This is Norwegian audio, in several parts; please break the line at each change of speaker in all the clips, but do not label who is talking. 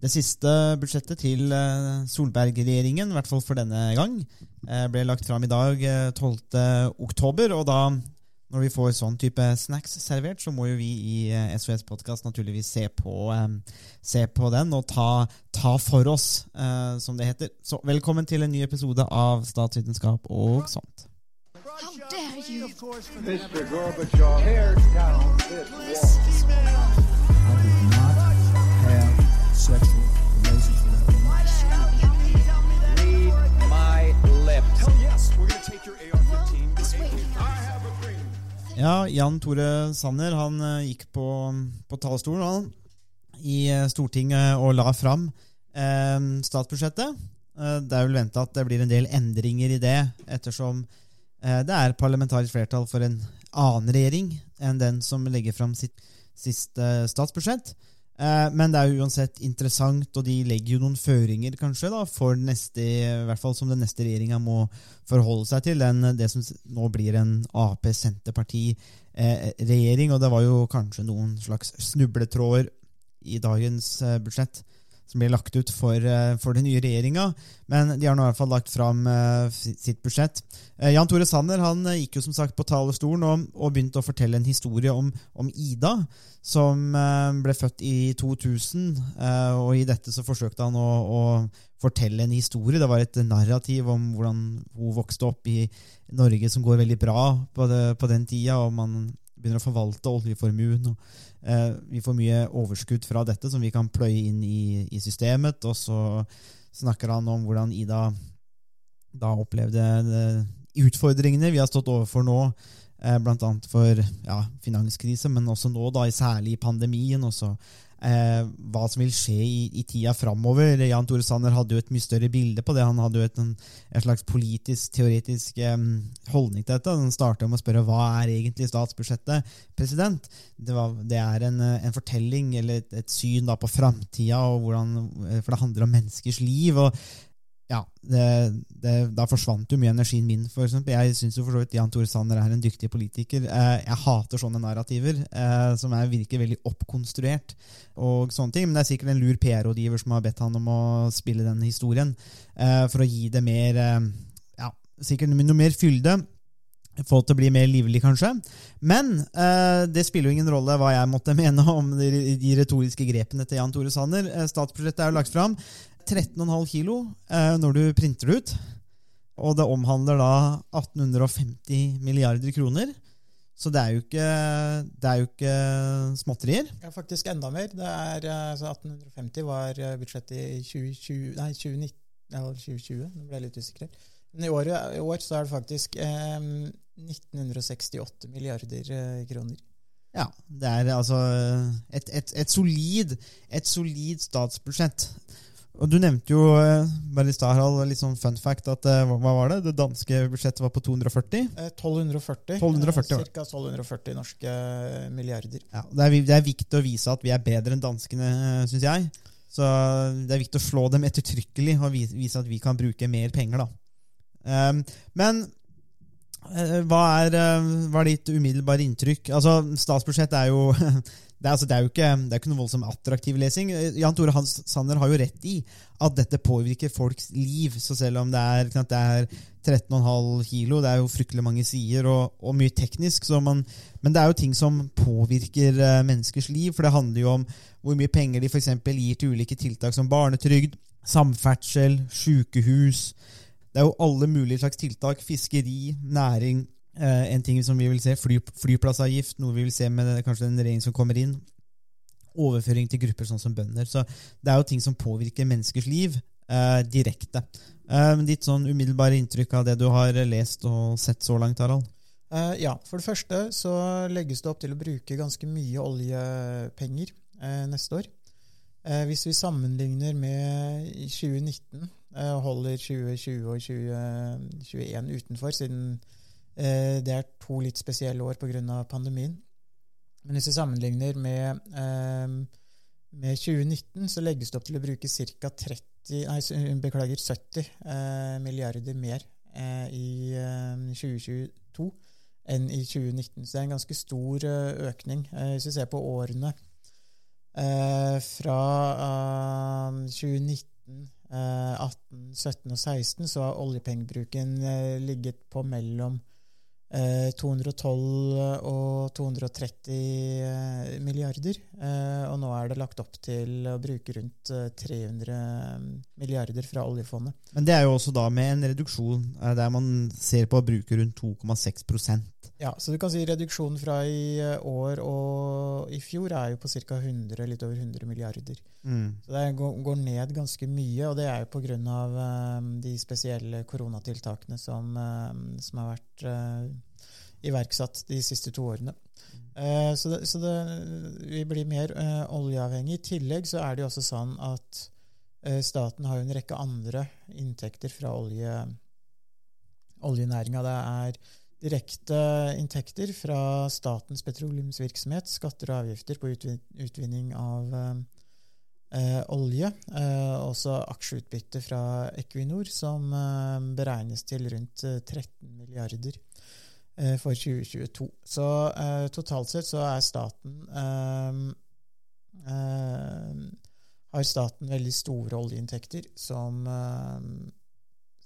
Det siste budsjettet til eh, Solberg-regjeringen, i hvert fall for denne gang, eh, ble lagt fram i dag 12. Eh, oktober. Og da, når vi får sånn type snacks servert, så må jo vi i SOS Podkast naturligvis se på, se på, den og ta, ta for oss, som det heter. Så velkommen til en ny episode av Statsvitenskap og sånt. How dare you? Mr. Gorbachev, tear down this wall sexual relations with that. Read my lips. Hell yes, we're gonna take your AR-15. I have a dream. Ja, Jan Tore Sanner han uh, gikk på, på talerstolen i uh, Stortinget og la fram eh, statsbudsjettet. det er vel venta at det blir en del endringer i det, ettersom det er parlamentarisk flertall for en annen regjering enn den som legger fram sitt siste statsbudsjett. Eh, men det er jo uansett interessant, og de legger jo noen føringer kanskje da, for neste, i hvert fall som den neste regjeringa må forholde seg til. Den, det som nå blir en Ap-Senterparti-regjering. og det var jo kanskje noen slags snubletråder i dagens eh, budsjett som blir lagt ut for, eh, for den nye regjeringa. Men de har nå i hvert fall lagt fram uh, sitt budsjett. Uh, Jan Tore Sanner han gikk jo som sagt på talerstolen og, og, begynte å fortelle en historie om, om Ida, som ble født i 2000. og i dette så forsøkte han å, å, fortelle en historie. Det var et narrativ om hvordan hun vokste opp i Norge, som går veldig bra på, det, på den tida. og man begynner å forvalte oljeformuen. eh, Vi får mye overskudd fra dette som vi kan pløye inn i, i, systemet. Og så snakker han om hvordan Ida da opplevde det, utfordringene vi har stått overfor nå. Eh, annet for ja, finanskrise, men også nå, da, særlig i pandemien. og så eh, hva som vil skje i, i tida framover. Jan Tore Sanner hadde jo et mye større bilde på det. Han hadde jo et, en, en slags politisk, teoretisk eh, holdning til dette. Han starta med å spørre hva er egentlig statsbudsjettet? President, det, var, det er en, en, fortelling eller et, et syn da på framtida, eh, for det handler om menneskers liv. og ja, det, det, da forsvant jo mye energien min. for eksempel. Jeg syns for så vidt Jan Tore Sanner er en dyktig politiker. Eh, jeg hater sånne narrativer eh, som er, virker veldig oppkonstruert. og sånne ting, Men det er sikkert en lur PR-rådgiver som har bedt han om å spille den historien eh, for å gi det mer ja, sikkert noe mer fylde. Få det til å bli mer livlig, kanskje. Men eh, det spiller jo ingen rolle hva jeg måtte mene om de, de retoriske grepene til Jan Tore Sanner. Statsbudsjettet er jo lagt fram. 13,5 kilo eh, når du printer det ut. Og det omhandler da 1850 milliarder kroner. Så det er jo ikke, det er jo ikke småtterier.
Ja, faktisk enda mer. Det er, altså 1850 var eh, budsjettet i 2020, nei, 2019, eller 2020. Nå ble jeg litt usikker. Men i år, i år så er det faktisk eh, 1968 milliarder eh, kroner.
Ja. Det er altså et, et, et, solid, et solid statsbudsjett. Og Du nevnte jo eh, bare i Harald, litt sånn fun fact at eh, hva var det? Det danske budsjettet var på 240?
1240.
1240
Ca. 1240 norske milliarder.
Ja, det, er, det er viktig å vise at vi er bedre enn danskene, eh, syns jeg. Så det er viktig å slå dem ettertrykkelig og vise at vi kan bruke mer penger. da. Um, men hva er, hva er ditt umiddelbare inntrykk? Altså, Statsbudsjettet er jo det er, altså, det er, jo ikke, det er ikke noe voldsomt attraktiv lesing. Jan Tore Hans Sanner har jo rett i at dette påvirker folks liv. Så selv om det er, er 13,5 kilo, det er jo fryktelig mange sider og, og mye teknisk, man, men det er jo ting som påvirker menneskers liv. For det handler jo om hvor mye penger de f.eks. gir til ulike tiltak som barnetrygd, samferdsel, sykehus. Det er jo alle mulige slags tiltak. Fiskeri, næring Eh, en ting som vi vil se, fly, flyplassavgift, noe vi vil se med kanskje den regjeringen som kommer inn. Overføring til grupper sånn som bønder. Så det er jo ting som påvirker menneskers liv eh, direkte. Eh, ditt sånn umiddelbare inntrykk av det du har lest og sett så langt, Harald?
ja. For det første så legges det opp til å bruke ganske mye oljepenger neste år. hvis vi sammenligner med 2019, holder 2020 og 2021 utenfor, siden Eh, det er to litt spesielle år pga. pandemien. Men hvis vi sammenligner med, eh, med 2019, så legges det opp til å bruke ca. 30, nei, beklager, 70 eh, milliarder mer i 2022 enn i 2019. Så det er en ganske stor økning. Hvis vi ser på årene fra 2019, eh, 18, 17 og 16 så har oljepengebruken eh, ligget på mellom eh, 212 og 230 eh, milliarder. Eh, og nå er det lagt opp til å bruke rundt eh, 300 milliarder fra oljefondet.
Men det er jo også da med en reduksjon eh, der man ser på å bruke rundt 2,6
Ja, så du kan si reduksjonen fra i eh, år og i fjor er jo på ca. 100, litt over 100 milliarder.
mm.
Så det går, ned ganske mye, og det er jo pga. Uh, de spesielle koronatiltakene som, eh, som har vært eh, iverksatt de siste to årene. Eh, så det, så det, vi blir mer eh, oljeavhengig. I tillegg så er det jo også sånn at eh, staten har jo en rekke andre inntekter fra olje, oljenæringa. Det er direkte inntekter fra statens petroleumsvirksomhet, skatter og avgifter på utvinning av eh, eh, olje. Eh, også aksjeutbytte fra Equinor, som eh, beregnes til rundt eh, 13 milliarder eh, for 2022. Så eh, totalt sett så er staten eh, eh, Har staten veldig store oljeinntekter som eh,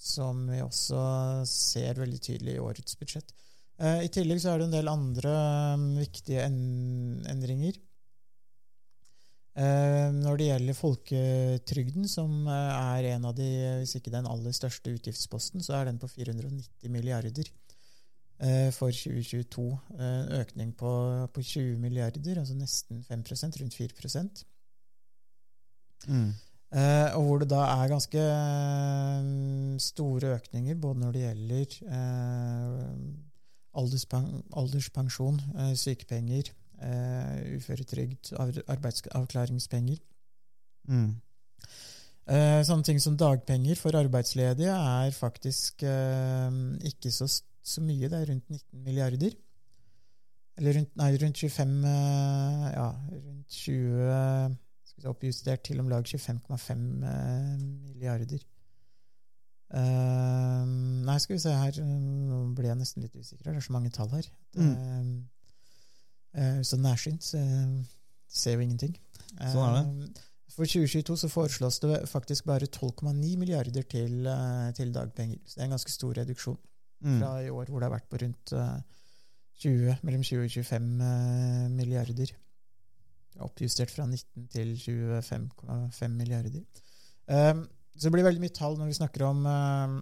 som vi også ser veldig tydelig i årets budsjett. Eh, I tillegg så er det en del andre eh, viktige endringer. Eh, når det gjelder folketrygden, som eh, er en av de, hvis ikke den aller største utgiftsposten, så er den på 490 milliarder for 2022. Eh, En økning på, på 20 milliarder, altså nesten 5% rundt 4
Mm.
Eh, og hvor det da er ganske eh, store økninger, både når det gjelder eh, alderspensjon, eh, sykepenger, uføretrygd, arbeidsavklaringspenger.
Mm.
Eh, sånne ting som dagpenger for arbeidsledige er faktisk eh, ikke så, så mye. Det er rundt 19 milliarder. Eller rundt, nei, rundt 25 eh, Ja, rundt 20 skal vi si, Oppjustert til om lag 25,5 eh, milliarder. Uh, nei, skal vi se her eh, Nå ble jeg nesten litt usikker. Det er så mange tall her.
Mm.
Uh, så nærsynt uh, ser vi ingenting.
Sånn er det.
For 2022 så foreslås det faktisk bare 12,9 milliarder til, til dagpenger. Så det er en ganske stor reduksjon
Mm.
fra i år, hvor det har vært på rundt eh, 20, mellom 20 og 25 eh, milliarder. Oppjustert fra 19 til 25,5 milliarder. Um, så det blir veldig mye tall når vi snakker om, eh,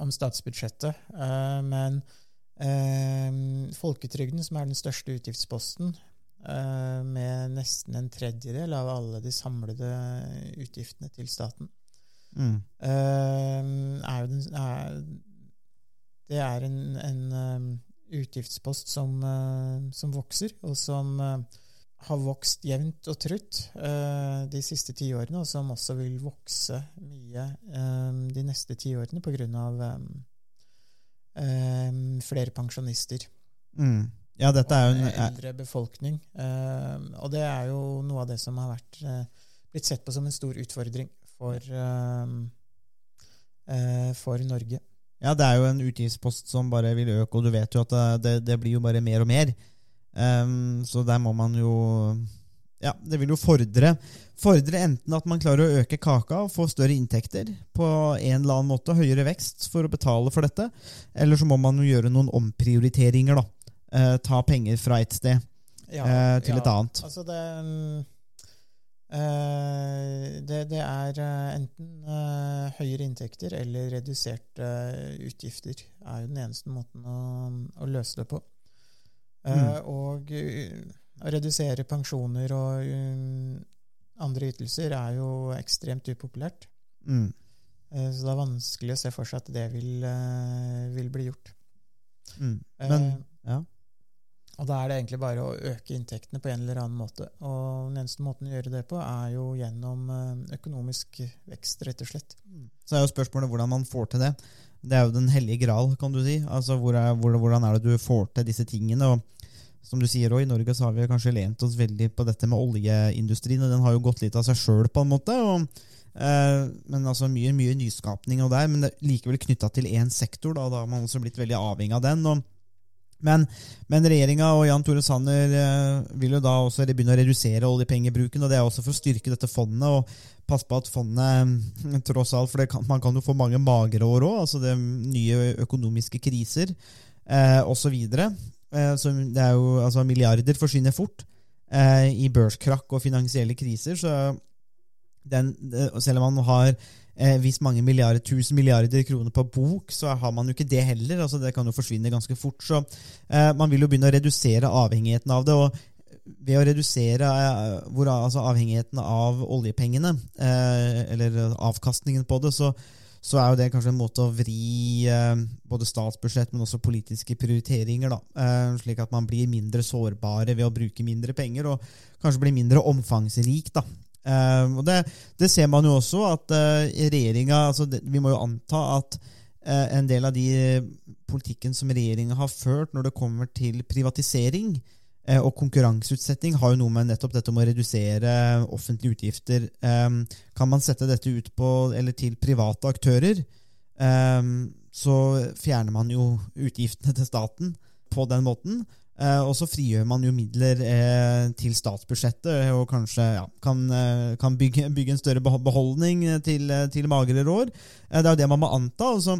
om statsbudsjettet. Eh, men folketrygden, som er den største utgiftsposten, med nesten en tredjedel av alle de samlede utgiftene til staten,
Mm.
er den er, Det er en, en utgiftspost som, som vokser, og som har vokst jevnt og trutt eh, de siste ti årene, og som også vil vokse mye eh, de neste ti årene pga. Eh, flere pensjonister.
Mm. Ja, dette er jo en,
eldre befolkning. Eh, og det er jo noe av det som har vært, eh, blitt sett på som en stor utfordring for, eh, for Norge.
Ja, det er jo en utgiftspost som bare vil øke, og du vet jo at det, det, det blir jo bare mer og mer. Ehm, så der må man jo Ja, det vil jo fordre Fordre enten at man klarer å øke kaka og få større inntekter på en eller annen måte, høyere vekst for å betale for dette, eller så må man jo gjøre noen omprioriteringer, da. Uh, ta penger fra et sted
Ja,
eh, til
ja.
et annet.
Altså det, eh, det, det er enten høyere inntekter eller reduserte utgifter er jo den eneste måten å, å løse det på. Eh,
Mm.
Og eh, å redusere pensjoner og eh, andre ytelser er jo ekstremt upopulært.
Mm.
Eh, så det er vanskelig å se for seg at det vil, eh, vil bli gjort.
Mm. Men
Eh,
ja.
Og da er det egentlig bare å øke inntektene på en eller annen måte. Og den eneste måten å gjøre det på, er jo gjennom eh, økonomisk vekst, rett og slett.
Så er jo spørsmålet hvordan man får til det. Det er jo den hellige gral, kan du si. Altså, hvor er, hvor, Hvordan er det du får til disse tingene? Og som du sier, også, I Norge så har vi kanskje lent oss veldig på dette med oljeindustrien, og den har jo gått litt av seg sjøl, på en måte. Og, eh, men altså mye, mye nyskapning og der, men det er likevel knytta til én sektor. Da, da har man også blitt veldig avhengig av den. og Men, men regjeringa og Jan Tore Sanner eh, vil jo da også begynne å redusere oljepengebruken. og Det er også for å styrke dette fondet og passe på at fondet tross alt, for kan, man kan jo få mange magre år òg, altså det nye økonomiske kriser eh, osv. Eh, så det er jo, altså Milliarder forsvinner fort eh, i børskrakk og finansielle kriser. så den, Selv om man har eh, hvis mange milliarder, tusen milliarder kroner på bok, så har man jo ikke det heller. altså Det kan jo forsvinne ganske fort. Så eh, man vil jo begynne å redusere avhengigheten av det. og ved å redusere eh, hvor, altså avhengigheten av oljepengene, eh, eller avkastningen på det, så, så, er jo det kanskje en måte å vri eh, både statsbudsjett, men også politiske prioriteringer, da, slik at man blir mindre sårbare ved å bruke mindre penger, og kanskje blir mindre omfangsrik. da, Uh, og det, det, ser man jo også, at uh, regjeringa altså Vi må jo anta at uh, en del av de politikken som regjeringa har ført når det kommer til privatisering og konkurranseutsetting, har jo noe med nettopp dette med å redusere offentlige utgifter. Um, kan man sette dette ut på, eller til private aktører, um, så fjerner man jo utgiftene til staten på den måten. Eh, og så frigjør man jo midler eh, til statsbudsjettet og kanskje ja, kan, eh, kan bygge, bygge, en større beholdning til, til magre år. det er jo det man må anta. Også,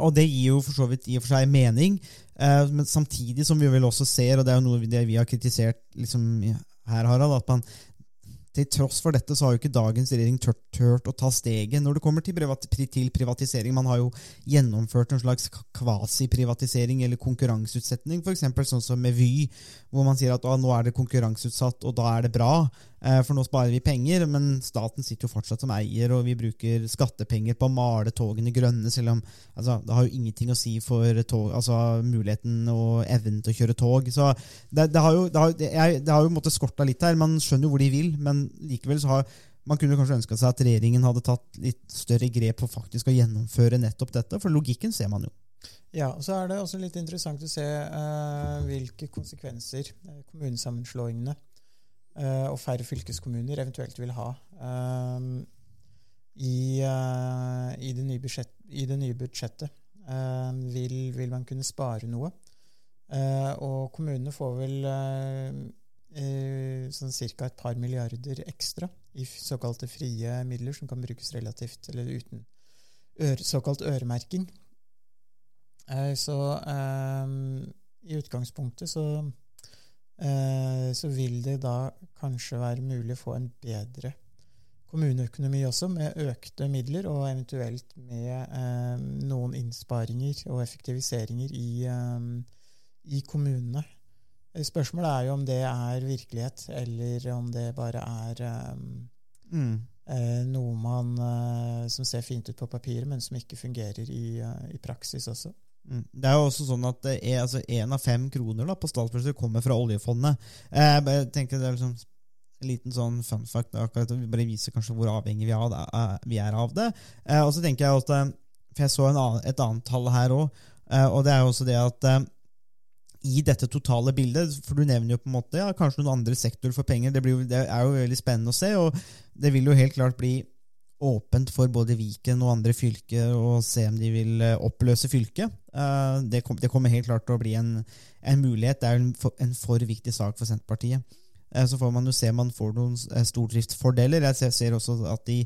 og det gir jo for så vidt i og for seg mening. men samtidig som vi vel også ser, og det er jo noe vi har kritisert liksom, her, Harald, at man til tross for dette så har jo ikke dagens regjering tørt, å ta steget når det kommer til, privat, til, privatisering. Man har jo gjennomført en slags kvasiprivatisering eller konkurranseutsetting, f.eks. sånn som med Vy, hvor man sier at nå er det konkurranseutsatt, og da er det bra. Eh, for nå sparer vi penger, men staten sitter jo fortsatt som eier, og vi bruker skattepenger på å male togene grønne, selv om altså, det har jo ingenting å si for tog, altså, muligheten og evnen til å kjøre tog. Så det, det har jo, det har, jeg, det har jo måttet skorta litt her. Man skjønner jo hvor de vil, men likevel så har man kunne kanskje ønska seg at regjeringen hadde tatt litt større grep for faktisk å gjennomføre nettopp dette, for logikken ser man jo.
Ja, og så er det også litt interessant å se uh, hvilke konsekvenser uh, kommunesammenslåingene Eh, og færre fylkeskommuner eventuelt vil ha. Um, i, uh, i, det nye budsjett, i, det nye budsjettet vil, vil, man kunne spare noe. Og kommunene får vel sånn ca. et par milliarder ekstra i såkalte frie midler, som kan brukes relativt eller uten såkalt øremerking. så i utgangspunktet så Eh, så vil det da kanskje være mulig å få en bedre kommuneøkonomi også, med økte midler, og eventuelt med eh, noen innsparinger og effektiviseringer i, eh, i, kommunene. Spørsmålet er jo om det er virkelighet, eller om det bare er mm. noe man som ser fint ut på papiret, men som ikke fungerer i, i praksis også.
Mm. Det er jo også sånn at er, altså en av fem kroner da, på statsbudsjettet kommer fra oljefondet. Eh, jeg tenker det er liksom en liten sånn fun fact. Akkurat, vi bare viser kanskje hvor avhengig vi, av det, eh, vi er av det. Eh, og så tenker jeg også, For jeg så annen, et annet tall her òg, eh, og det er jo også det at eh, i dette totale bildet, for du nevner jo på en måte ja, kanskje noen andre sektorer for penger, det, blir, det er jo veldig spennende å se, og det vil jo helt klart bli åpent for både Viken og andre fylker å se om de vil eh, oppløse fylket. Eh, det, kommer helt klart til å bli en, en mulighet. Det er en for, en for, viktig sak for Senterpartiet. Eh, så får man jo se om man får noen stordriftsfordeler. Jeg ser også at i,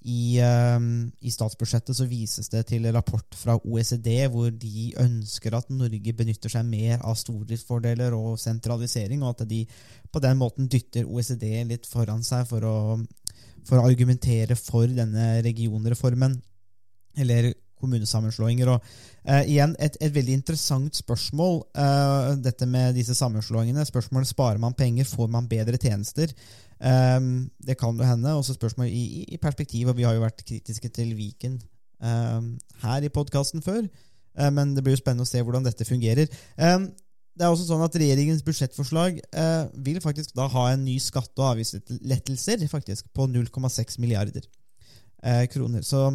i, i, statsbudsjettet så vises det til rapport fra OECD hvor de ønsker at Norge benytter seg mer av stordriftsfordeler og sentralisering, og at de på den måten dytter OECD litt foran seg for å for å argumentere for denne regionreformen, eller kommunesammenslåinger. Og uh, igjen, et, et, veldig interessant spørsmål, uh, dette med disse sammenslåingene. Spørsmålet sparer man penger, får man bedre tjenester? Um, det kan jo hende. Også spørsmål i, i perspektiv, og vi har jo vært kritiske til Viken um, her i podkasten før. Uh, men det blir jo spennende å se hvordan dette fungerer. Um, det er også sånn at Regjeringens budsjettforslag eh, vil faktisk da ha en ny skatte- og avgiftslettelser faktisk på 0,6 milliarder eh, kroner. Så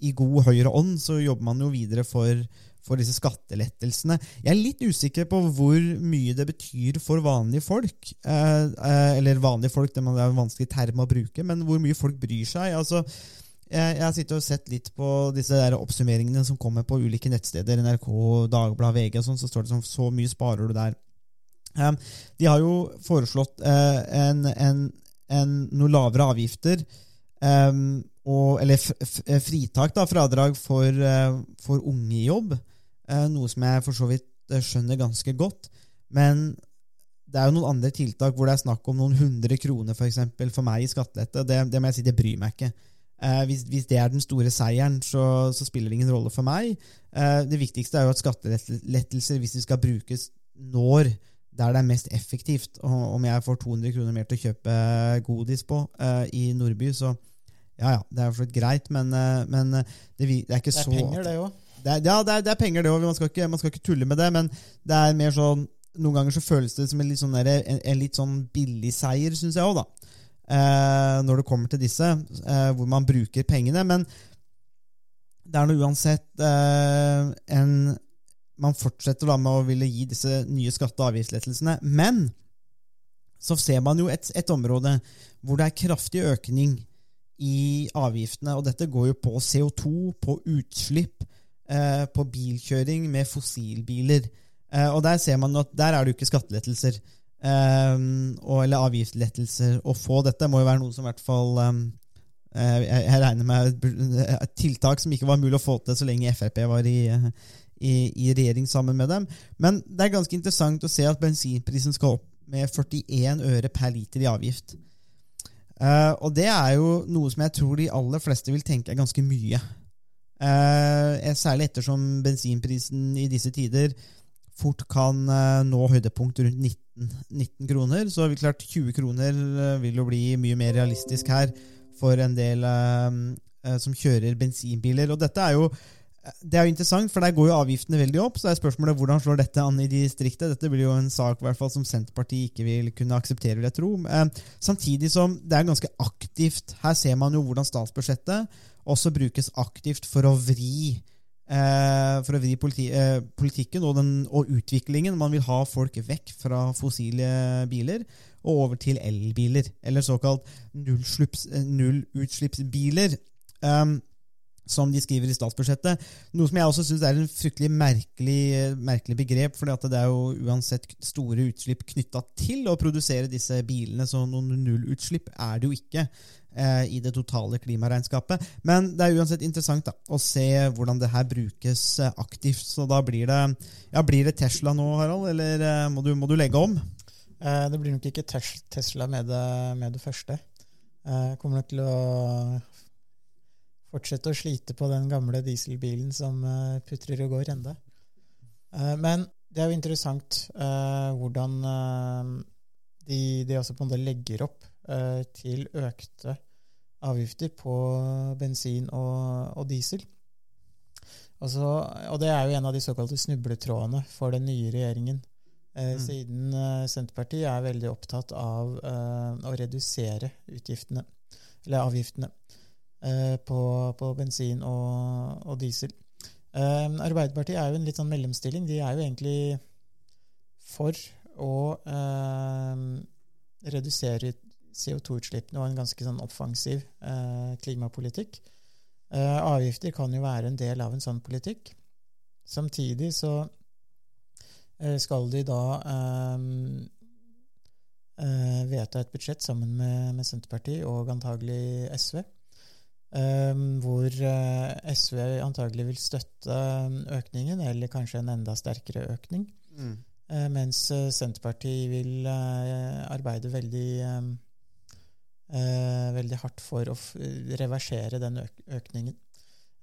i god høyre ånd så jobber man jo videre for, for, disse skattelettelsene. Jeg er litt usikker på hvor mye det betyr for vanlige folk. Eh, eh eller vanlige folk, det er en vanskelig term å bruke, men hvor mye folk bryr seg. altså jeg, har sittet og sett litt på disse der oppsummeringene som kommer på ulike nettsteder, NRK, Dagbladet, VG og sånn, så står det sånn Så mye sparer du der. Um, de har jo foreslått uh, en, en, en, noe lavere avgifter, um, og, eller fritak, da, fradrag for, uh, for unge i jobb. Uh, noe som jeg for så vidt skjønner ganske godt. Men det er jo noen andre tiltak hvor det er snakk om noen hundre kroner for, eksempel, for meg i skattelette. Det, det, må jeg si, det bryr meg ikke. Eh, hvis, hvis, det er den store seieren, så, så, spiller det ingen rolle for meg. Eh, det viktigste er jo at skattelettelser, hvis de skal brukes, når der det er mest effektivt. Og om jeg får 200 kroner mer til å kjøpe godis på eh, i Nordby, så ja, ja, det er for så vidt greit, men, eh, men det, det, er ikke så
Det er penger, det òg.
Ja, det er, det er, penger, det òg. Man, man, skal ikke tulle med det, men det er mer sånn noen ganger så føles det som en litt sånn, der, en, en litt sånn billig seier, syns jeg òg, da. Eh, når det kommer til disse, eh, hvor man bruker pengene. Men det er nå uansett eh, en Man fortsetter da med å ville gi disse nye skatte- og avgiftslettelsene. Men så ser man jo et, et område hvor det er kraftig økning i avgiftene. Og dette går jo på CO2, på utslipp, på bilkjøring med fossilbiler. Og der ser man at der er det jo ikke skattelettelser. Um, og, eller avgiftslettelser. Å få dette må jo være noe som i hvert fall um, jeg, jeg, regner med et tiltak som ikke var mulig å få til så lenge Frp var i, i, i, regjering sammen med dem. Men det er ganske interessant å se at bensinprisen skal opp med 41 øre per liter i avgift. Uh, og det er jo noe som jeg tror de aller fleste vil tenke er ganske mye. Uh, særlig ettersom bensinprisen i disse tider fort kan uh, nå høydepunkt rundt 19, 19, kroner. Så klart 20 kroner uh, vil jo bli mye mer realistisk her for en del uh, som kjører bensinbiler. Og dette er jo det er jo interessant, for der går jo avgiftene veldig opp. Så er spørsmålet hvordan slår dette an i distriktet. Dette blir jo en sak fall som Senterpartiet ikke vil kunne akseptere, vil jeg tro. samtidig som det er ganske aktivt. Her ser man jo hvordan statsbudsjettet også brukes aktivt for å vri Eh, for å vri politi eh, politikken og, den, og, utviklingen. Man vil ha folk vekk fra fossile biler og over til elbiler, eller såkalt nullutslippsbiler. nullutslippsbiler. Um, som de skriver i statsbudsjettet. Noe som jeg også syns er en fryktelig merkelig, merkelig begrep. For det er jo uansett store utslipp knytta til å produsere disse bilene, så noen nullutslipp er det jo ikke eh, i det totale klimaregnskapet. Men det er uansett interessant da, å se hvordan det her brukes eh, aktivt. Så da blir det, ja, blir det Tesla nå, Harald, eller eh, må, du, må, du, legge om?
Eh, det blir nok ikke Tesla med det, med det første. Jeg eh, kommer nok til å fortsette å slite på den gamle dieselbilen som eh, putrer og går enda. Men det er jo interessant hvordan de, de også på en måte legger opp til økte avgifter på bensin og, og diesel. Altså, og det er jo en av de såkalte snubletrådene for den nye regjeringen. Eh, mm. Siden eh, Senterpartiet er veldig opptatt av eh, å redusere utgiftene, eller avgiftene, eh, på, på, bensin og, og diesel. Eh, Arbeiderpartiet er jo en litt sånn mellomstilling. De er jo egentlig for å eh, redusere CO2-utslippene og en ganske sånn offensiv eh, klimapolitikk. Eh, avgifter kan jo være en del av en sånn politikk. Samtidig så eh, skal de da eh, eh, vedta et budsjett sammen med, med Senterpartiet og antagelig SV. Eh, hvor SV antagelig vil støtte økningen, eller kanskje en enda sterkere økning. Mm. mens Senterpartiet vil arbeide veldig eh, veldig hardt for å reversere den øk økningen.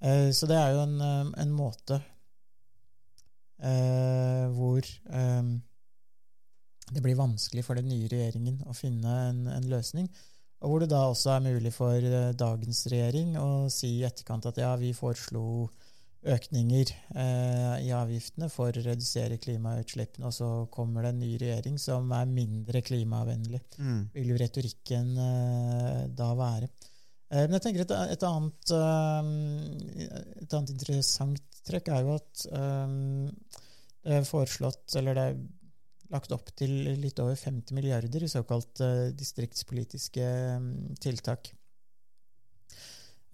Eh, så det er jo en, eh, en måte eh, hvor eh, det blir vanskelig for den nye regjeringen å finne en, en, løsning. Og hvor det da også er mulig for eh, dagens regjering å si i etterkant at ja, vi foreslo økninger eh, i avgiftene for å redusere klimautslippene, og så kommer det en ny regjering som er mindre klimavennlig. Mm. Vil jo retorikken eh, da være. Eh, men jeg tenker et, et, annet, eh, et, annet, interessant trekk er jo at eh, det er foreslått, eller det er lagt opp til litt over 50 milliarder i såkalt eh, distriktspolitiske mm, tiltak.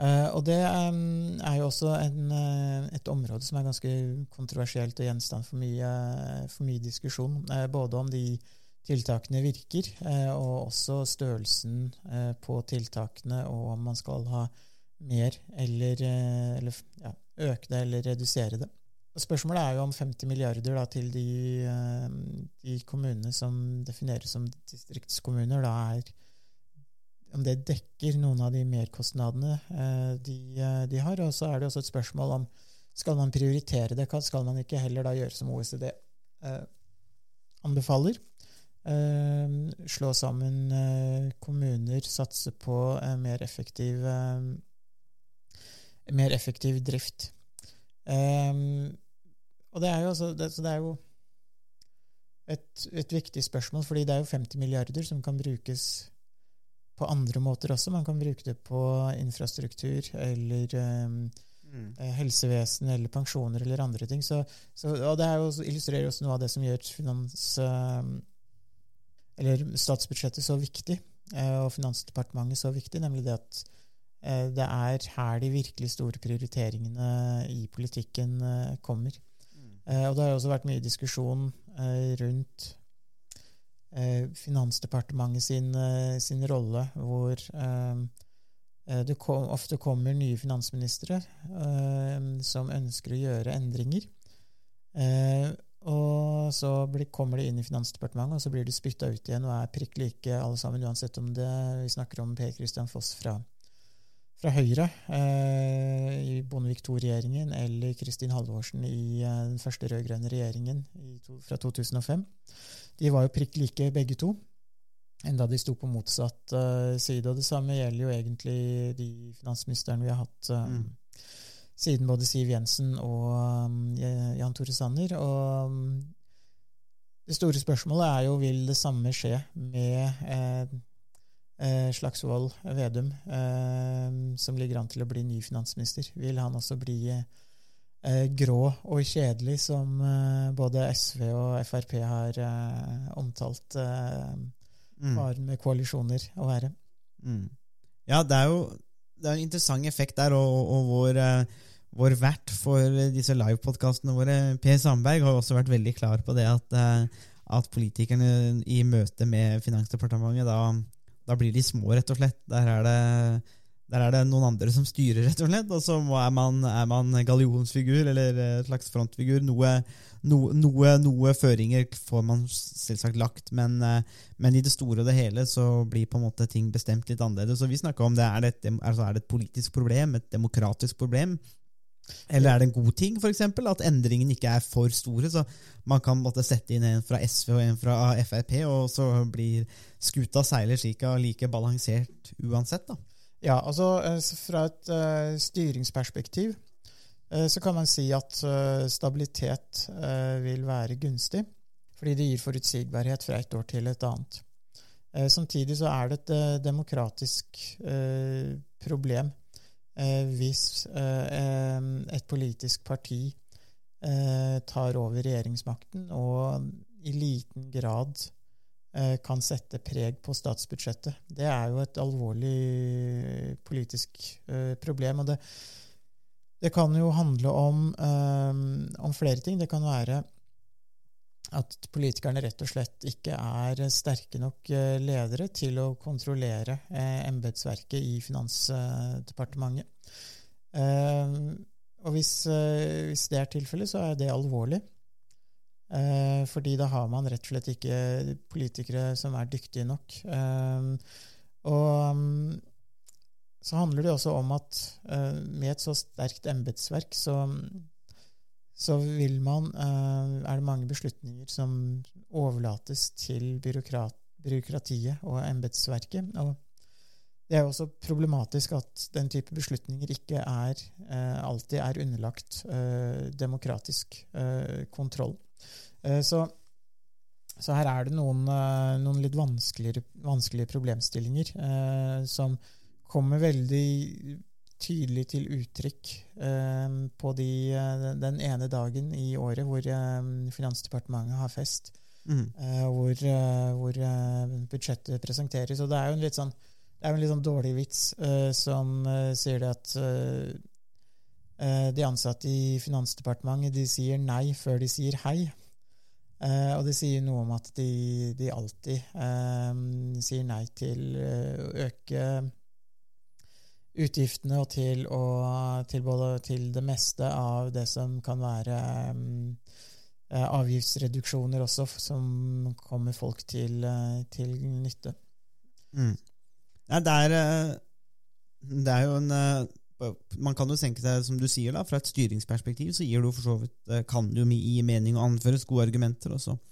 Uh, og det um, er jo også en, uh, et område som er ganske kontroversielt og gjenstand for mye, for mye diskusjon. Både om de tiltakene virker, og også størrelsen på tiltakene, og om man skal ha mer eller, eller ja, øke det eller redusere det. Spørsmålet er jo om 50 milliarder da, til de, de, kommunene som defineres som distriktskommuner, da er om det dekker noen av de merkostnadene eh, de, eh, de, har. Og så er det også et spørsmål om skal man prioritere det. Skal man ikke heller da gjøre som OECD eh, anbefaler? Eh, slå sammen eh, kommuner, satse på eh, mer effektiv, mer effektiv drift. Og det er jo, altså det, det er jo et, et, viktig spørsmål, fordi det er jo 50 milliarder som kan brukes på andre måter også. Man kan bruke det på infrastruktur eller um, mm. Eh, helsevesen eller pensjoner eller andre ting. Så, så, og det jo, illustrerer også noe av det som gjør finans, um, eller statsbudsjettet så viktig, uh, og Finansdepartementet så viktig, nemlig det at det er her de virkelig store prioriteringene i politikken uh, kommer. Mm. og det har også vært mye diskusjon rundt Eh, Finansdepartementet sin, eh, sin rolle, hvor eh, det kom, ofte kommer nye finansministre som ønsker å gjøre endringer. og så kommer de inn i Finansdepartementet, og så blir de spytta ut igjen og er prikk like alle sammen, uansett om det, vi snakker om Per Christian Foss fra, fra Høyre eh, i Bondevik II-regjeringen eller Kristin Halvorsen i eh, den første rød-grønne regjeringen to, fra 2005. De var jo prikk like, begge to, enda de sto på motsatt eh, side. Og det samme gjelder jo egentlig de finansministrene vi har hatt um, mm. siden både Siv Jensen og um, Jan Tore Sanner. Og um, det store spørsmålet er jo vil det samme skje med eh, Slagsvold Vedum, eh, som ligger an til å bli ny finansminister. Vil han også bli eh, grå og kjedelig, som eh, både SV og Frp har eh, omtalt eh, mm. med koalisjoner å være.
Mm. Ja, det er jo det er en interessant effekt der, og, og vår, vår vert for disse livepodkastene våre, Per Sandberg, har også vært veldig klar på det at, at politikerne i møte med Finansdepartementet da, da blir de små, rett og slett. Der er det der er det noen andre som styrer, rett og slett. Og så er man, er man gallionsfigur eller et slags frontfigur. Noe, noe, noe, noe, føringer får man selvsagt lagt, men, men, i det store og det hele så blir på en måte ting bestemt litt annerledes. Så vi snakka om det. Er det, et, altså er det et politisk problem? Et demokratisk problem? Eller er det en god ting, for eksempel, at endringene ikke er for store? Så man kan måtte sette inn en fra SV og en fra Frp, og så blir skuta seiler slik like balansert uansett. da.
Ja, altså eh, fra et uh, styringsperspektiv uh, så kan man si at uh, stabilitet vil være gunstig, fordi det gir forutsigbarhet fra et år til et annet. samtidig så er det et demokratisk problem hvis et politisk parti tar over regjeringsmakten og i liten grad Eh, kan sette preg på statsbudsjettet. Det er jo et alvorlig politisk eh, problem. og det, det kan jo handle om, om, flere ting. Det kan være at politikerne rett og slett ikke er sterke nok ledere til å kontrollere eh, embetsverket i Finansdepartementet. Uh, og hvis, uh, hvis, det er tilfellet, så er det alvorlig. Eh, fordi da har man rett og slett ikke politikere som er dyktige nok. Eh, og um, så handler det også om at eh, med et så sterkt embetsverk så, så man eh, Er det mange beslutninger som overlates til byråkratiet og embetsverket. Og det er også problematisk at den type beslutninger ikke er, eh, alltid er underlagt eh, demokratisk kontroll. Så, så, her er det noen, noen litt vanskelige, vanskelige problemstillinger som kommer veldig tydelig til uttrykk eh, på de, den ene dagen i året hvor eh, Finansdepartementet har fest, mm. eh, hvor, hvor budsjettet presenteres. Og det er jo en litt sånn Det er en litt sånn dårlig vits uh, som uh, sier det at uh, de ansatte i Finansdepartementet de sier nei før de sier hei. og det sier noe om at de, de alltid sier nei til å øke utgiftene og til, å, til, både, til det meste av det som kan være um, avgiftsreduksjoner også, som kommer folk til, til nytte.
Mm. Ja, det er, eh, det er jo en eh, man kan jo tenke seg, som du sier, da, fra et styringsperspektiv så gir du for så vidt, eh, kan du gi mening og anføres gode argumenter. Også. Så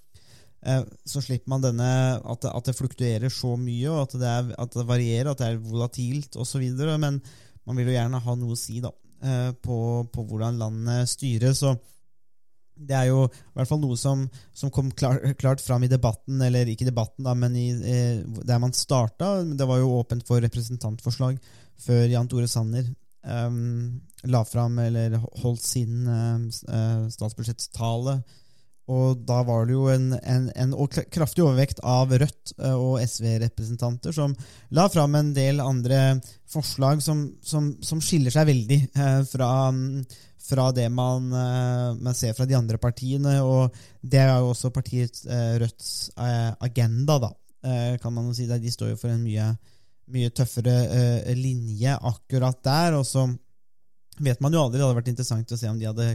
slipper man denne at det, at det fluktuerer så mye, og at det, er, at det varierer, at det er volatilt osv. Men man vil jo gjerne ha noe å si da, på, på hvordan landet styres. og det er jo i hvert fall noe som, som kom klar, klart fram i debatten, eller ikke debatten, da, men i, eh, der man starta. Det var jo åpent for representantforslag før Jan Tore Sanner um, la fram, eller holdt sin uh, statsbudsjettstale. Og da var det jo en, en, en kraftig overvekt av Rødt og SV-representanter som la fram en del andre forslag som, som, som skiller seg veldig uh, fra fra det man, eh, man, ser fra de andre partiene. Og det er jo også partiet eh, Rødts eh, agenda, da, kan man jo si. De står jo for en mye, mye tøffere linje akkurat der. Og så vet man jo aldri. Det hadde vært interessant å se om de hadde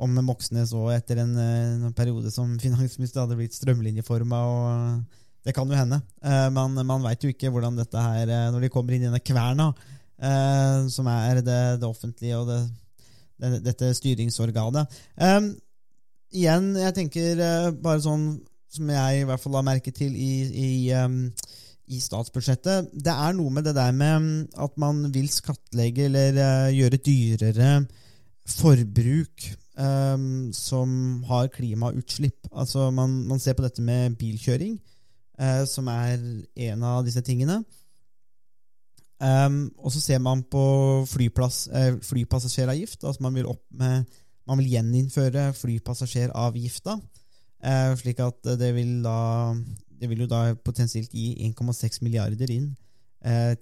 om Moxnes òg etter en, en, periode som finansminister hadde blitt strømlinjeforma. Det kan jo hende. Man, man veit jo ikke hvordan dette her Når de kommer inn i denne kverna, som er det, det offentlige og det dette styringsorganet. Um, igjen, jeg tenker bare sånn som jeg i hvert fall har merket til i, i, um, i, statsbudsjettet. Det er noe med det der med at man vil skattlegge eller gjøre dyrere forbruk um, som har klimautslipp. Altså man, man, ser på dette med bilkjøring, uh, som er en av disse tingene. Um, og så ser man på flyplass, uh, flypassasjeravgift. Altså man vil, med, man vil gjeninnføre flypassasjeravgifta. Uh, slik at det vil da Det vil jo da potensielt gi 1,6 milliarder inn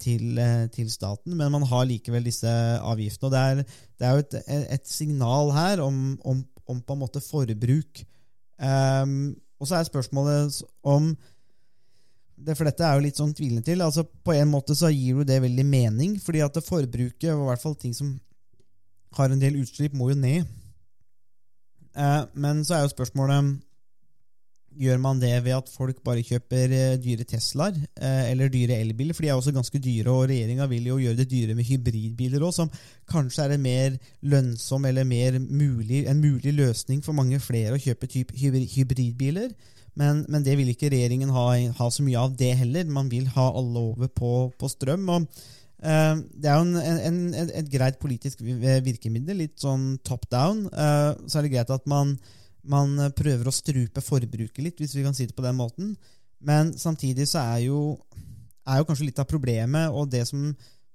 til, eh, til, staten, men man har likevel disse avgiftene. og Det er, det er jo et, et, signal her om, om, om, på en måte forbruk. Um, og så er spørsmålet om det, for dette er jo litt sånn tvilende til. altså På en måte så gir jo det veldig mening, fordi at det forbruket, og i hvert fall ting som har en del utslipp, må jo ned. Uh, men så er jo spørsmålet Gjør man det ved at folk bare kjøper eh, dyre Teslaer eh, eller dyre elbiler? For de er også ganske dyre, og regjeringa vil jo gjøre det dyre med hybridbiler òg, som kanskje er en mer lønnsom eller mer mulig, en mulig løsning for mange flere å kjøpe typ hybridbiler. Men, men, det vil ikke regjeringen ha, ha, så mye av det heller. Man vil ha alle over på, på strøm. og uh, Det er jo en, en, en, et greit politisk virkemiddel, litt sånn top down. Så er det greit at man, man, prøver å strupe forbruket litt, hvis vi kan si det på den måten. Men samtidig så er jo, er jo kanskje litt av problemet, og det som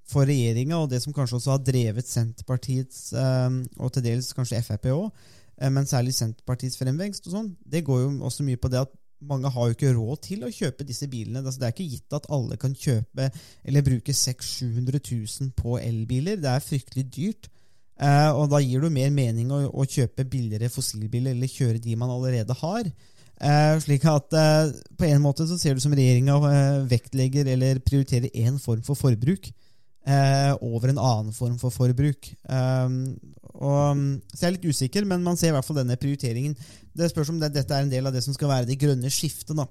for regjeringa, og det som kanskje også har drevet Senterpartiets, uh, og til dels kanskje Frp òg, Eh, men særlig Senterpartiets fremvekst og sånn, det går jo også mye på det at mange har jo ikke råd til å kjøpe disse bilene. Altså, det er ikke gitt at alle kan kjøpe eller bruke 600 000 på elbiler. Det er fryktelig dyrt. Eh, og da gir det mer mening å, å, kjøpe billigere fossilbiler eller kjøre de man allerede har. Eh, slik at eh, På en måte så ser du som regjeringa eh, vektlegger eller prioriterer én form for forbruk eh, over en annen form for forbruk. Um, og, så jeg er litt usikker, men man ser i hvert fall denne prioriteringen. Det spørs om det, dette er en del av det som skal være det grønne skiftet. da.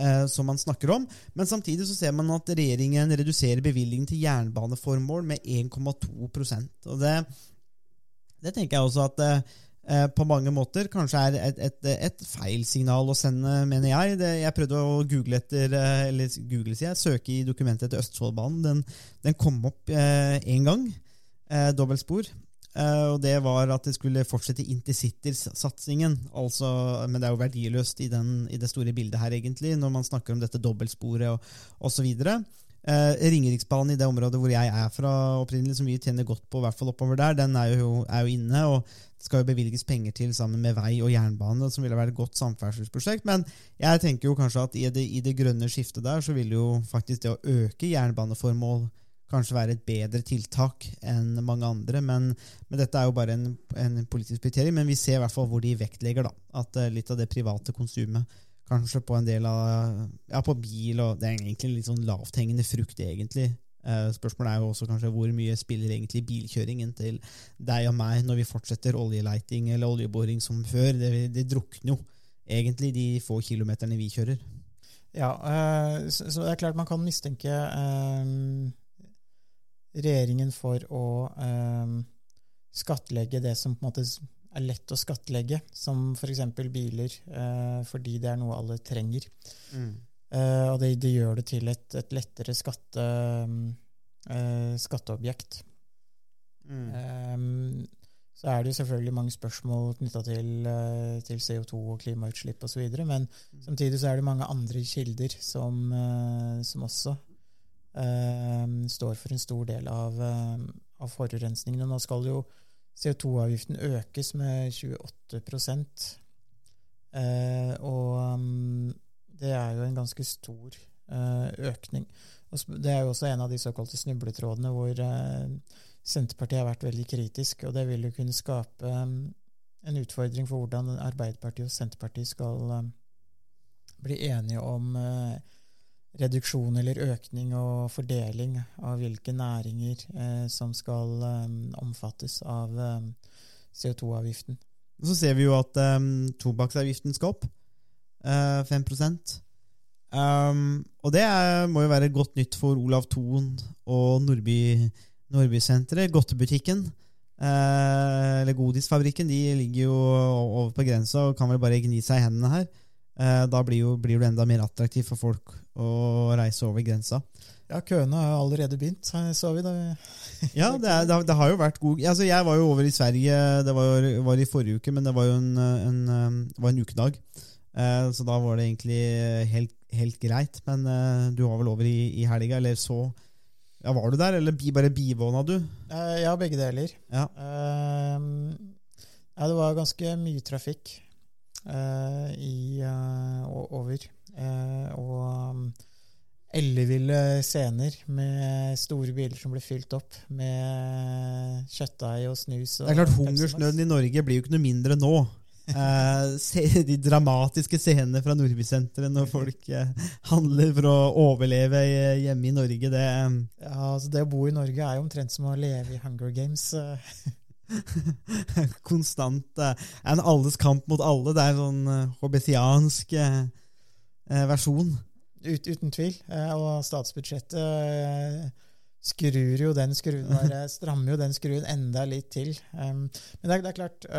Eh, som man snakker om, Men samtidig så ser man at regjeringen reduserer bevilgningen til jernbaneformål med 1,2% Og det, det tenker jeg også at eh, Eh, på mange måter kanskje er et, et, et feil signal å sende, mener jeg. Det, jeg prøvde å google etter, eh, eller google, sier jeg, søke i dokumentet etter Østfoldbanen. Den, den kom opp én eh, gang, eh, dobbeltspor. Eh, og det var at det skulle fortsette intercitysatsingen. Altså, men det er jo verdiløst i, den, i, det store bildet her, egentlig, når man snakker om dette dobbeltsporet og osv. Eh, Ringeriksbanen i det området hvor jeg er fra opprinnelig, som vi tjener godt på, i hvert fall oppover der, den er jo, er jo inne. og det skal jo bevilges penger til sammen med vei og jernbane, som ville vært et godt samferdselsprosjekt. Men jeg tenker jo kanskje at i det, i det grønne skiftet der, så vil jo faktisk det å øke jernbaneformål kanskje være et bedre tiltak enn mange andre. Men, men dette er jo bare en, en politisk prioritering. Men vi ser i hvert fall hvor de vektlegger da, at uh, litt av det private konsumet Kanskje på en del av Ja, på bil og Det er egentlig litt sånn lavthengende frukt, egentlig. Uh, spørsmålet er jo også kanskje hvor mye spiller egentlig bilkjøringen til deg og meg når vi fortsetter oljeleiting eller oljeboring som før. Det, det drukner jo egentlig de få kilometerne vi kjører.
Ja, uh, så, det er klart man kan mistenke uh, regjeringen for å eh, skattlegge det som på en måte er lett å skattlegge, som f.eks. biler, eh, fordi det er noe alle trenger. Mm. Eh, og det, det, gjør det til et, et lettere skatte, uh, skatteobjekt. Mm. Um, så er det jo selvfølgelig mange spørsmål knytta til, til, CO2 og klimautslipp osv., men mm. samtidig så er det mange andre kilder som, som også Ehm, står for en stor del av, ehm, av forurensningen. Og nå skal jo CO2-avgiften økes med 28 eh, Og ehm, det er jo en ganske stor eh, økning. Og det er jo også en av de såkalte snubletrådene hvor eh, Senterpartiet har vært veldig kritisk, og det vil jo kunne skape en utfordring for hvordan Arbeiderpartiet og Senterpartiet skal bli enige om reduksjon eller økning og fordeling av hvilke næringer eh, som skal eh, omfattes av eh, CO2-avgiften.
Så ser vi jo at um, tobakksavgiften skal opp. Uh, 5 um, Og det er, må jo være godt nytt for Olav Thon og Nordby-senteret. Godtebutikken. Eller Godisfabrikken. De ligger jo over på grensa og kan vel bare gni seg i hendene her. Uh, da blir, jo, blir det enda mer attraktivt for folk å reise over grensa.
Ja, køene har allerede begynt, så vi da.
ja, det, er, det, har jo vært god altså, Jeg var jo over i Sverige det var, var i forrige uke, men det var jo en, en, var en ukedag. Eh, så da var det egentlig helt, helt greit. Men eh, du var vel over i, i helga, eller så ja, Var du der, eller bare bivåna du?
Eh, ja, begge deler. Ja. Uh, ja, det var ganske mye trafikk i, uh, over. Eh, og um, elleville scener med store biler som ble fylt opp med kjøttdeig og snus. Og
det er klart, Hungersnøden i Norge blir jo ikke noe mindre nå. Eh, de dramatiske scenene fra Nordbysenteret når folk eh, handler for å overleve hjemme i Norge, det
Ja, altså Det å bo i Norge er jo omtrent som å leve i Hunger Games.
Konstant. Eh, en alles kamp mot alle. Det er en sånn hobbitiansk hobbesiansk uh, Eh, versjon.
Ut, uten tvil. Eh, og statsbudsjettet eh, skrur jo den skruen der, strammer jo den skruen enda litt til. Men det er, det er klart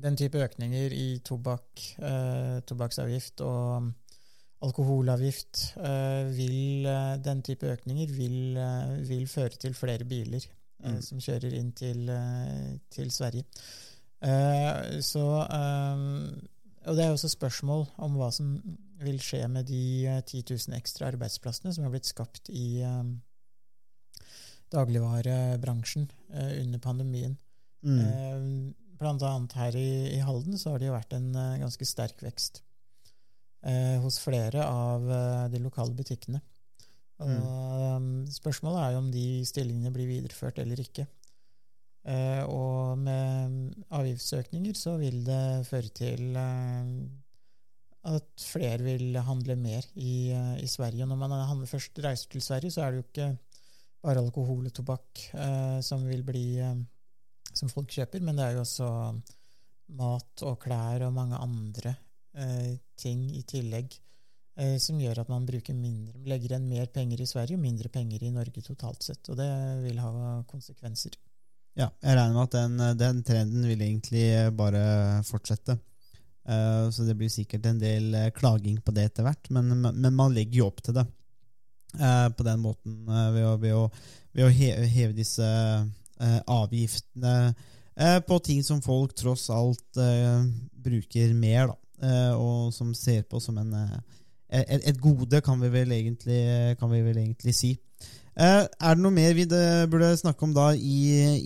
Den type økninger i tobakk, tobakksavgift og alkoholavgift vil, Den type økninger vil, vil, føre til flere biler mm. som kjører inn til, til Sverige. så um, og det er også spørsmål om hva som vil skje med de 10 eh, 000 ekstra arbeidsplassene som har blitt skapt i dagligvarebransjen under pandemien. Mm. Blant annet her i, i, Halden så har det jo vært en ganske sterk vekst hos flere av de lokale butikkene. Mm. Spørsmålet er jo om de stillingene blir videreført eller ikke. Eh, og med avgiftsøkninger så vil det føre til eh, at flere vil handle mer i, eh, i Sverige. Når man først reiser til Sverige, så er det jo ikke bare alkohol og tobakk som vil bli som folk kjøper, men det er jo også mat og klær og mange andre ting i tillegg som gjør at man bruker mindre, legger igjen mer penger i Sverige og mindre penger i Norge totalt sett. Og det vil ha konsekvenser.
Ja, jeg regner med at den, den trenden vil egentlig bare fortsette. Uh, så det blir sikkert en del uh, klaging på det etter hvert, men, men, man legger jo opp til det uh, på den måten ved å, ved, å, ved, å, heve, heve disse avgiftene på ting som folk tross alt bruker mer, da, og som ser på som en, et, et gode, kan vi vel egentlig, kan vi vel egentlig si. Uh, er det noe mer vi burde snakke om da i,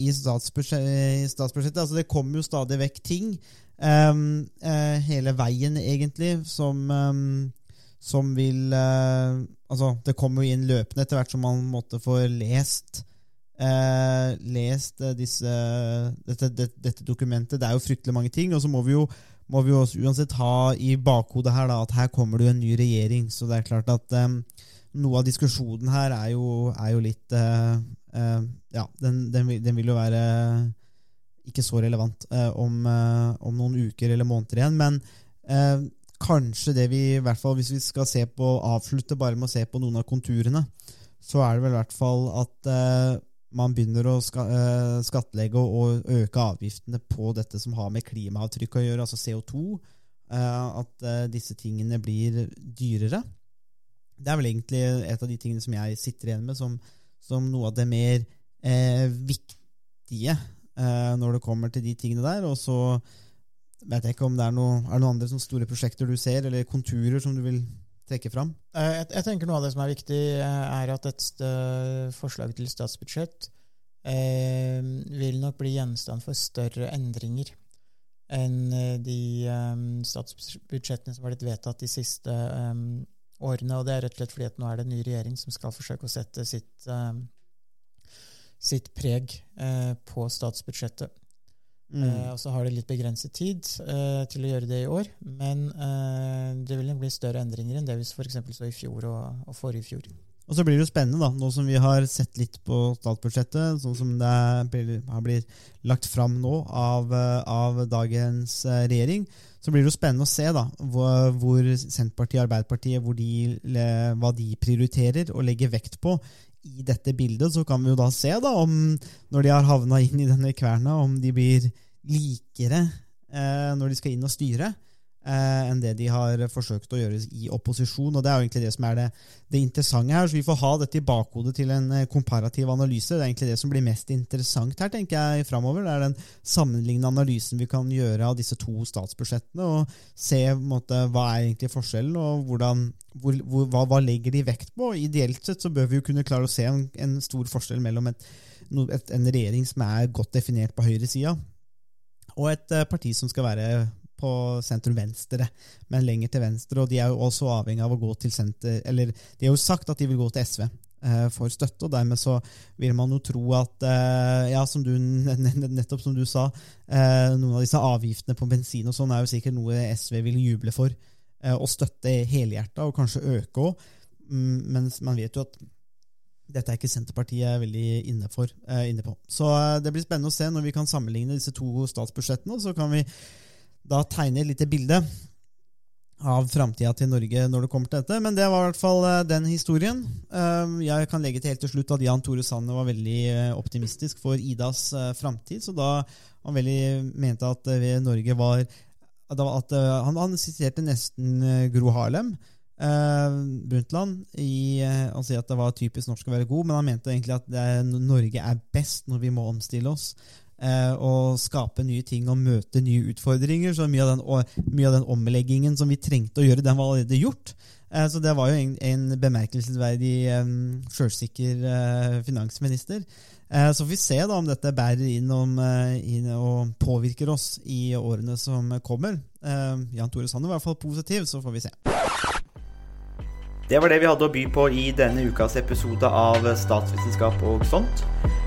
i, statsbudsjett, i statsbudsjettet? Altså Det kommer jo stadig vekk ting um, uh, hele veien, egentlig, som, um, som vil uh, Altså, det kommer jo inn løpende etter hvert som man måtte få lest lest disse, dette, dette, dette, dokumentet. Det er jo fryktelig mange ting. Og så må vi jo, må vi jo uansett ha i bakhodet her da, at her kommer det jo en ny regjering. Så det er klart at um, noe av diskusjonen her er jo, er jo litt uh, uh, Ja, den, den, den, vil jo være ikke så relevant uh, om, om, noen uker eller måneder igjen. Men kanskje det vi, i hvert fall hvis vi skal se på, avslutte bare med å se på noen av konturene, så er det vel i hvert fall at man begynner å ska, skattlegge og øke avgiftene på dette som har med klimaavtrykk å gjøre, altså CO2. At disse tingene blir dyrere. Det er vel egentlig et av de tingene som jeg sitter igjen med som, som noe av det mer eh, viktige eh, når det kommer til de tingene der. Og så vet jeg ikke om det er, noe, er noen andre store prosjekter du ser, eller konturer som du vil trekke fram?
Eh, jeg, jeg, tenker Noe av det som er viktig, eh, er at et forslag til statsbudsjett eh, vil nok bli gjenstand for større endringer enn eh, de eh, statsbudsjettene som har blitt vedtatt de siste eh, årene. Og det er rett og slett fordi at nå er det en ny regjering som skal forsøke å sette sitt, sitt preg på statsbudsjettet. Mm. Uh, og så har det litt begrenset tid til å gjøre det i år, men det vil bli større endringer enn det vi f.eks. så i fjor og, og forrige fjor.
Og så blir det jo spennende, da, nå som vi har sett litt på statsbudsjettet, sånn som det har blitt lagt fram nå av, av dagens regjering, så blir det jo spennende å se da, hvor, hvor Senterpartiet og Arbeiderpartiet hvor de, hva de prioriterer og legger vekt på i dette bildet. Så kan vi jo da se da om, når de har havna inn i denne kverna, om de blir likere eh, når de skal inn og styre eh, enn det de har forsøkt å gjøre i opposisjon. og Det er jo egentlig det som er det, det interessante her. så Vi får ha dette i bakhodet til en eh, komparativ analyse. Det er egentlig det som blir mest interessant her, tenker jeg, framover. Det er den sammenlignende analysen vi kan gjøre av disse to statsbudsjettene, og se måte, hva er egentlig forskjellen, og hvordan, hvor, hvor, hva, hva, legger de vekt på. Ideelt sett så bør vi jo kunne klare å se en, en stor forskjell mellom et, en regjering som er godt definert på høyresida, og et uh, parti som skal være på sentrum-venstre, men lenger til venstre. Og de er jo også avhengig av å gå til senter Eller de har jo sagt at de vil gå til SV eh, for støtte, og dermed så vil man jo tro at eh, Ja, som du, nettopp som du sa, eh, noen av disse avgiftene på bensin og sånn er jo sikkert noe SV vil juble for. Og støtte helhjerta, og kanskje øke òg. Mm, men man vet jo at dette er ikke Senterpartiet veldig inne, for, inne på. Så det blir spennende å se når vi kan sammenligne disse to statsbudsjettene. Så kan vi da tegne et lite bilde av framtida til Norge når det kommer til dette. Men det var i hvert fall eh, den historien. Eh, jeg kan legge til helt til slutt at Jan Tore Sanner var veldig eh, optimistisk for Idas framtid. Så da han veldig mente at Norge var at han, han siterte nesten Gro Harlem. Brundtland i å si at det var typisk norsk å være god, men han mente egentlig at Norge er best når vi må omstille oss og eh, skape nye ting og møte nye utfordringer. Så mye av den, mye av den omleggingen som vi trengte å gjøre, den var allerede gjort. Eh, så det var jo en, en bemerkelsesverdig sjølsikker uh, finansminister. Så får vi se da om dette bærer inn, om, inn, og påvirker oss i årene som kommer. Jan Tore Sanner var i hvert fall positiv, så får vi se.
Det var det vi hadde å by på i denne ukas episode av Statsvitenskap og sånt.